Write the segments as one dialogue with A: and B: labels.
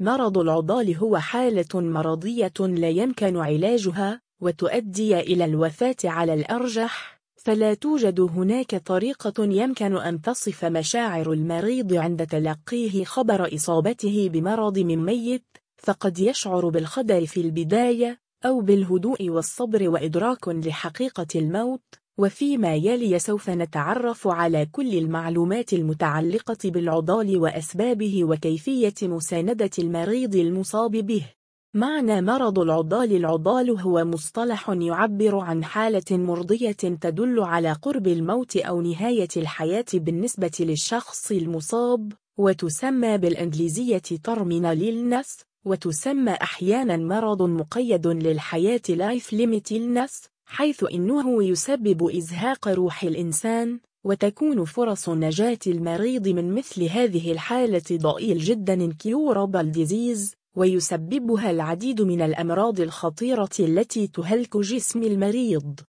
A: مرض العضال هو حالة مرضية لا يمكن علاجها وتؤدي إلى الوفاة على الأرجح فلا توجد هناك طريقة يمكن أن تصف مشاعر المريض عند تلقيه خبر إصابته بمرض من ميت فقد يشعر بالخدر في البداية أو بالهدوء والصبر وإدراك لحقيقة الموت. وفيما يلي سوف نتعرف على كل المعلومات المتعلقة بالعضال وأسبابه وكيفية مساندة المريض المصاب به. معنى مرض العضال العضال هو مصطلح يعبر عن حالة مرضية تدل على قرب الموت أو نهاية الحياة بالنسبة للشخص المصاب وتسمى بالإنجليزية terminal illness وتسمى أحيانا مرض مقيد للحياة life limit illness حيث إنه يسبب إزهاق روح الإنسان وتكون فرص نجاة المريض من مثل هذه الحالة ضئيل جدا incurable disease ويسببها العديد من الأمراض الخطيرة التي تهلك جسم المريض.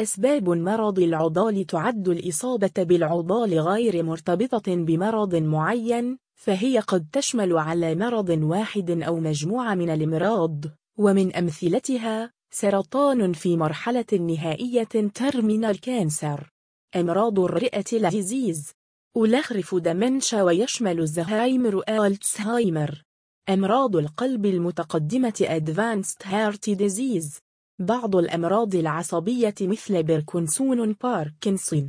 A: أسباب مرض العضال تعد الإصابة بالعضال غير مرتبطة بمرض معين فهي قد تشمل على مرض واحد أو مجموعة من الأمراض ومن أمثلتها سرطان في مرحلة نهائية ترمينال كانسر أمراض الرئة العزيز ألاخرف دمنشا ويشمل الزهايمر ألتسهايمر أمراض القلب المتقدمة Advanced Heart Disease. بعض الأمراض العصبية مثل بيركنسون باركنسون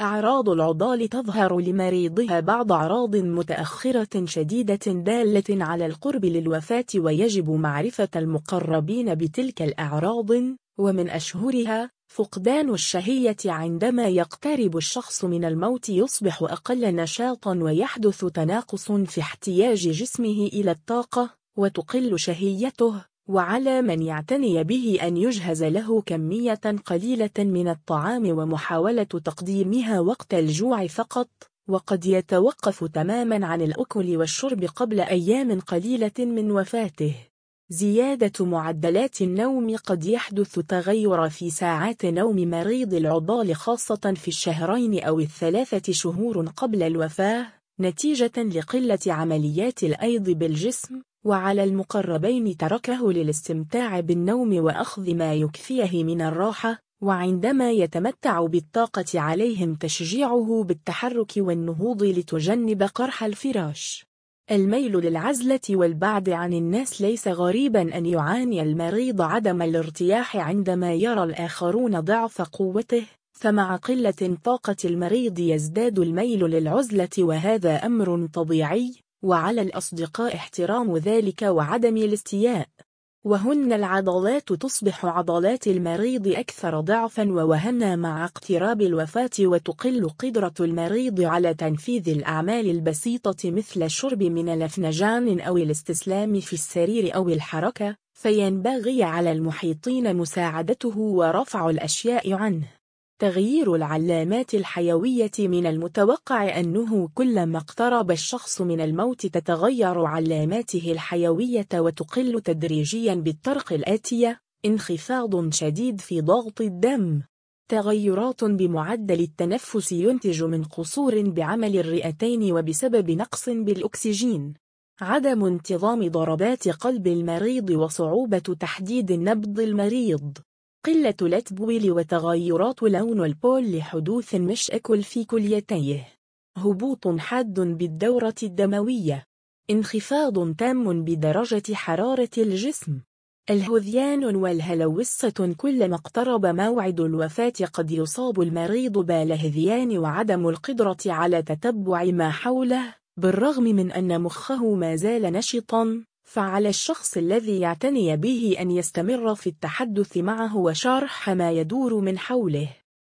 A: أعراض العضال تظهر لمريضها بعض أعراض متأخرة شديدة دالة على القرب للوفاة ويجب معرفة المقربين بتلك الأعراض ومن أشهرها فقدان الشهية عندما يقترب الشخص من الموت يصبح أقل نشاطا ويحدث تناقص في احتياج جسمه إلى الطاقة وتقل شهيته. وعلى من يعتني به أن يجهز له كمية قليلة من الطعام ومحاولة تقديمها وقت الجوع فقط وقد يتوقف تماما عن الأكل والشرب قبل أيام قليلة من وفاته. زيادة معدلات النوم قد يحدث تغير في ساعات نوم مريض العضال خاصة في الشهرين أو الثلاثة شهور قبل الوفاة نتيجة لقلة عمليات الأيض بالجسم وعلى المقربين تركه للاستمتاع بالنوم وأخذ ما يكفيه من الراحة وعندما يتمتع بالطاقة عليهم تشجيعه بالتحرك والنهوض لتجنب قرح الفراش. الميل للعزلة والبعد عن الناس ليس غريبا أن يعاني المريض عدم الارتياح عندما يرى الآخرون ضعف قوته فمع قلة طاقة المريض يزداد الميل للعزلة وهذا أمر طبيعي. وعلى الأصدقاء احترام ذلك وعدم الاستياء. وهن العضلات تصبح عضلات المريض أكثر ضعفا ووهنا مع اقتراب الوفاة وتقل قدرة المريض على تنفيذ الأعمال البسيطة مثل الشرب من الأفنجان أو الاستسلام في السرير أو الحركة فينبغي على المحيطين مساعدته ورفع الأشياء عنه. تغيير العلامات الحيوية من المتوقع أنه كلما اقترب الشخص من الموت تتغير علاماته الحيوية وتقل تدريجيا بالطرق الآتية. انخفاض شديد في ضغط الدم. تغيرات بمعدل التنفس ينتج من قصور بعمل الرئتين وبسبب نقص بالأكسجين. عدم انتظام ضربات قلب المريض وصعوبة تحديد نبض المريض. قلة الأتبويل وتغيرات لون البول لحدوث مشأكل في كليتيه. هبوط حاد بالدورة الدموية. انخفاض تام بدرجة حرارة الجسم. الهذيان والهلوسة كلما اقترب موعد الوفاة قد يصاب المريض بالهذيان وعدم القدرة على تتبع ما حوله بالرغم من أن مخه ما زال نشطا. فعلى الشخص الذي يعتني به أن يستمر في التحدث معه وشرح ما يدور من حوله.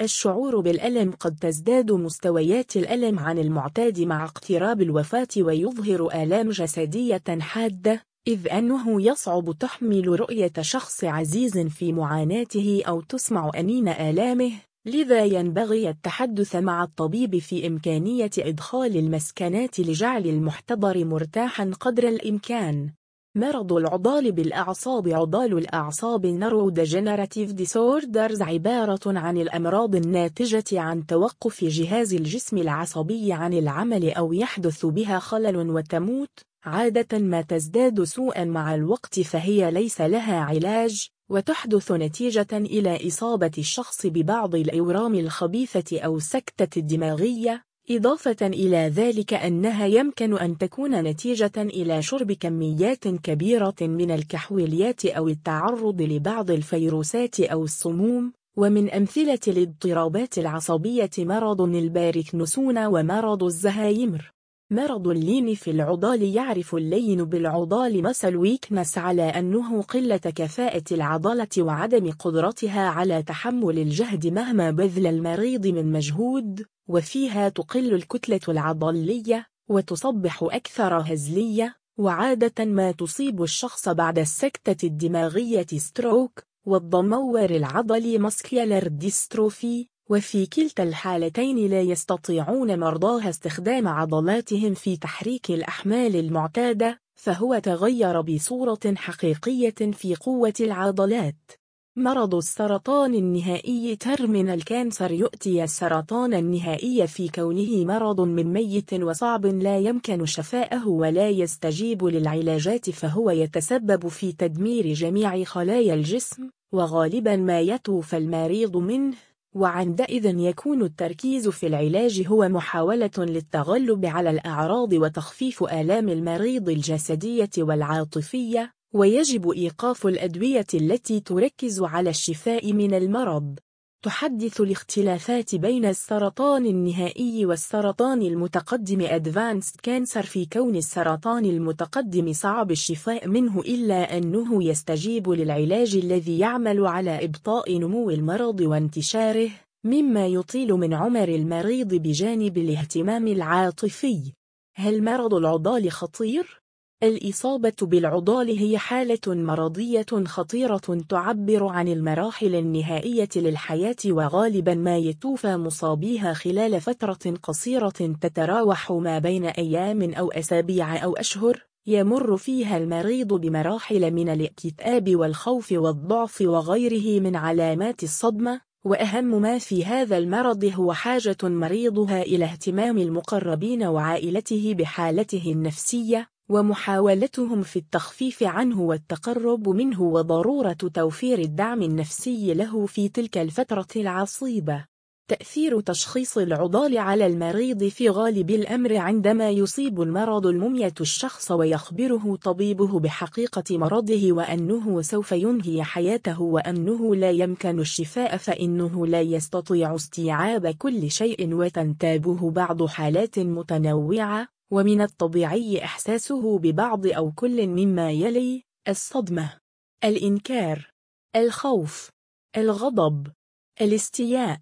A: الشعور بالألم قد تزداد مستويات الألم عن المعتاد مع اقتراب الوفاة ويظهر آلام جسدية حادة إذ أنه يصعب تحمل رؤية شخص عزيز في معاناته أو تسمع أنين آلامه. لذا ينبغي التحدث مع الطبيب في إمكانية إدخال المسكنات لجعل المحتضر مرتاحا قدر الإمكان. مرض العضال بالأعصاب عضال الأعصاب Neurodegenerative Disorders عبارة عن الأمراض الناتجة عن توقف جهاز الجسم العصبي عن العمل أو يحدث بها خلل وتموت. عادة ما تزداد سوءا مع الوقت فهي ليس لها علاج. وتحدث نتيجة إلى إصابة الشخص ببعض الأورام الخبيثة أو السكتة الدماغية إضافة إلى ذلك أنها يمكن أن تكون نتيجة إلى شرب كميات كبيرة من الكحوليات أو التعرض لبعض الفيروسات أو السموم ومن أمثلة الاضطرابات العصبية مرض الباركنسون ومرض الزهايمر. مرض اللين في العضل يعرف اللين بالعضل muscle weakness على أنه قلة كفاءة العضلة وعدم قدرتها على تحمل الجهد مهما بذل المريض من مجهود وفيها تقل الكتلة العضلية وتصبح أكثر هزلية وعادة ما تصيب الشخص بعد السكتة الدماغية stroke والضمور العضلي muscular dystrophy وفي كلتا الحالتين لا يستطيعون مرضاها استخدام عضلاتهم في تحريك الأحمال المعتادة فهو تغير بصورة حقيقية في قوة العضلات. مرض السرطان النهائي terminal cancer يؤتي السرطان النهائي في كونه مرض مميت وصعب لا يمكن شفاءه ولا يستجيب للعلاجات فهو يتسبب في تدمير جميع خلايا الجسم وغالبا ما يتوفى المريض منه. وعندئذ يكون التركيز في العلاج هو محاولة للتغلب على الأعراض وتخفيف آلام المريض الجسدية والعاطفية ويجب إيقاف الأدوية التي تركز على الشفاء من المرض. تحدث الاختلافات بين السرطان النهائي والسرطان المتقدم Advanced Cancer في كون السرطان المتقدم صعب الشفاء منه إلا أنه يستجيب للعلاج الذي يعمل على إبطاء نمو المرض وانتشاره مما يطيل من عمر المريض بجانب الاهتمام العاطفي هل مرض العضال خطير؟ الإصابة بالعضال هي حالة مرضية خطيرة تعبر عن المراحل النهائية للحياة وغالبا ما يتوفى مصابيها خلال فترة قصيرة تتراوح ما بين أيام أو أسابيع أو أشهر. يمر فيها المريض بمراحل من الاكتئاب والخوف والضعف وغيره من علامات الصدمة. وأهم ما في هذا المرض هو حاجة مريضها إلى اهتمام المقربين وعائلته بحالته النفسية. ومحاولتهم في التخفيف عنه والتقرب منه وضرورة توفير الدعم النفسي له في تلك الفترة العصيبة. تأثير تشخيص العضال على المريض في غالب الأمر عندما يصيب المرض المميت الشخص ويخبره طبيبه بحقيقة مرضه وأنه سوف ينهي حياته وأنه لا يمكن الشفاء فإنه لا يستطيع استيعاب كل شيء وتنتابه بعض حالات متنوعة ومن الطبيعي إحساسه ببعض أو كل مما يلي الصدمة الإنكار الخوف الغضب الاستياء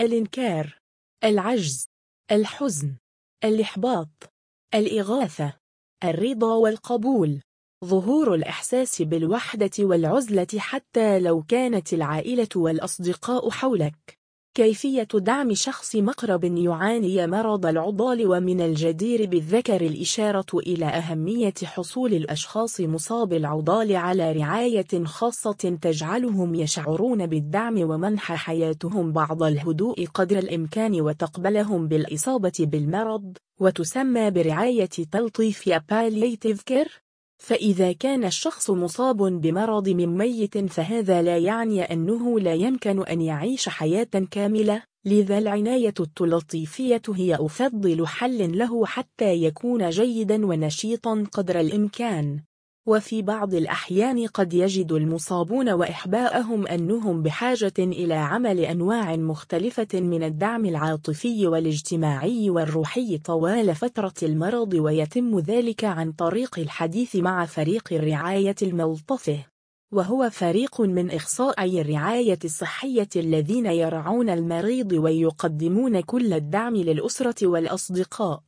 A: الإنكار العجز الحزن الإحباط الإغاثة الرضا والقبول. ظهور الإحساس بالوحدة والعزلة حتى لو كانت العائلة والأصدقاء حولك. كيفية دعم شخص مقرب يعاني مرض العضال ومن الجدير بالذكر الإشارة إلى أهمية حصول الأشخاص مصاب العضال على رعاية خاصة تجعلهم يشعرون بالدعم ومنح حياتهم بعض الهدوء قدر الإمكان وتقبلهم بالإصابة بالمرض وتسمى برعاية تلطيف Palliative Care فإذا كان الشخص مصاب بمرض من ميت فهذا لا يعني أنه لا يمكن أن يعيش حياة كاملة لذا العناية التلطيفية هي أفضل حل له حتى يكون جيدا ونشيطا قدر الإمكان. وفي بعض الأحيان قد يجد المصابون وإحباءهم أنهم بحاجة إلى عمل أنواع مختلفة من الدعم العاطفي والاجتماعي والروحي طوال فترة المرض ويتم ذلك عن طريق الحديث مع فريق الرعاية الملطفة وهو فريق من إخصائي الرعاية الصحية الذين يرعون المريض ويقدمون كل الدعم للأسرة والأصدقاء.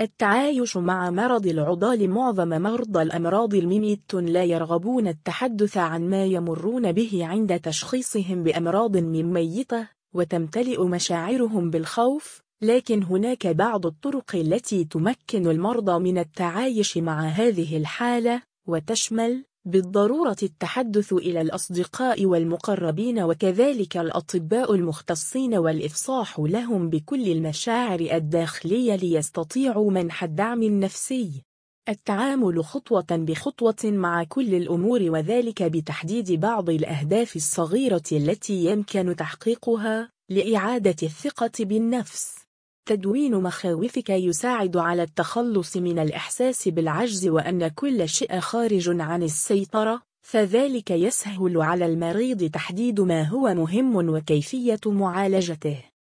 A: التعايش مع مرض العضال معظم مرضى الأمراض الميميت لا يرغبون التحدث عن ما يمرون به عند تشخيصهم بأمراض ميتة وتمتلئ مشاعرهم بالخوف لكن هناك بعض الطرق التي تمكن المرضى من التعايش مع هذه الحالة وتشمل بالضرورة التحدث إلى الأصدقاء والمقربين وكذلك الأطباء المختصين والإفصاح لهم بكل المشاعر الداخلية ليستطيعوا منح الدعم النفسي التعامل خطوة بخطوة مع كل الأمور وذلك بتحديد بعض الأهداف الصغيرة التي يمكن تحقيقها لإعادة الثقة بالنفس. تدوين مخاوفك يساعد على التخلص من الإحساس بالعجز وأن كل شيء خارج عن السيطرة، فذلك يسهل على المريض تحديد ما هو مهم وكيفية معالجته.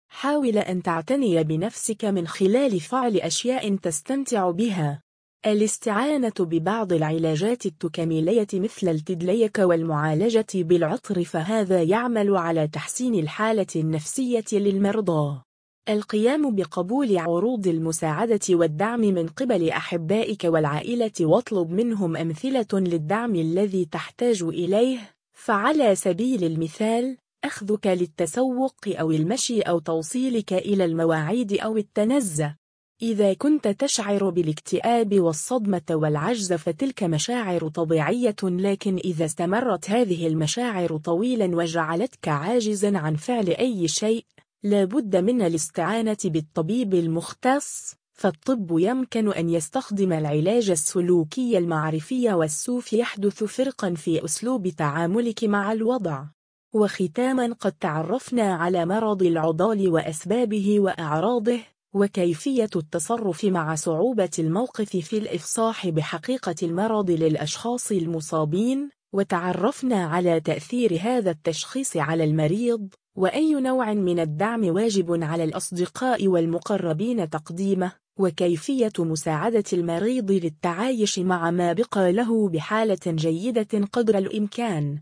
A: حاول أن تعتني بنفسك من خلال فعل أشياء تستمتع بها. الاستعانة ببعض العلاجات التكميلية مثل التدليك والمعالجة بالعطر فهذا يعمل على تحسين الحالة النفسية للمرضى. القيام بقبول عروض المساعدة والدعم من قبل أحبائك والعائلة واطلب منهم أمثلة للدعم الذي تحتاج إليه. فعلى سبيل المثال أخذك للتسوق أو المشي أو توصيلك إلى المواعيد أو التنزه. إذا كنت تشعر بالاكتئاب والصدمة والعجز فتلك مشاعر طبيعية لكن إذا استمرت هذه المشاعر طويلا وجعلتك عاجزا عن فعل أي شيء لابد من الاستعانة بالطبيب المختص فالطب يمكن أن يستخدم العلاج السلوكي المعرفي والسوف يحدث فرقا في أسلوب تعاملك مع الوضع. وختاما قد تعرفنا على مرض العضال وأسبابه وأعراضه وكيفية التصرف مع صعوبة الموقف في الإفصاح بحقيقة المرض للأشخاص المصابين وتعرفنا على تأثير هذا التشخيص على المريض. وأي نوع من الدعم واجب على الأصدقاء والمقربين تقديمه؟ وكيفية مساعدة المريض للتعايش مع ما بقى له بحالة جيدة قدر الإمكان؟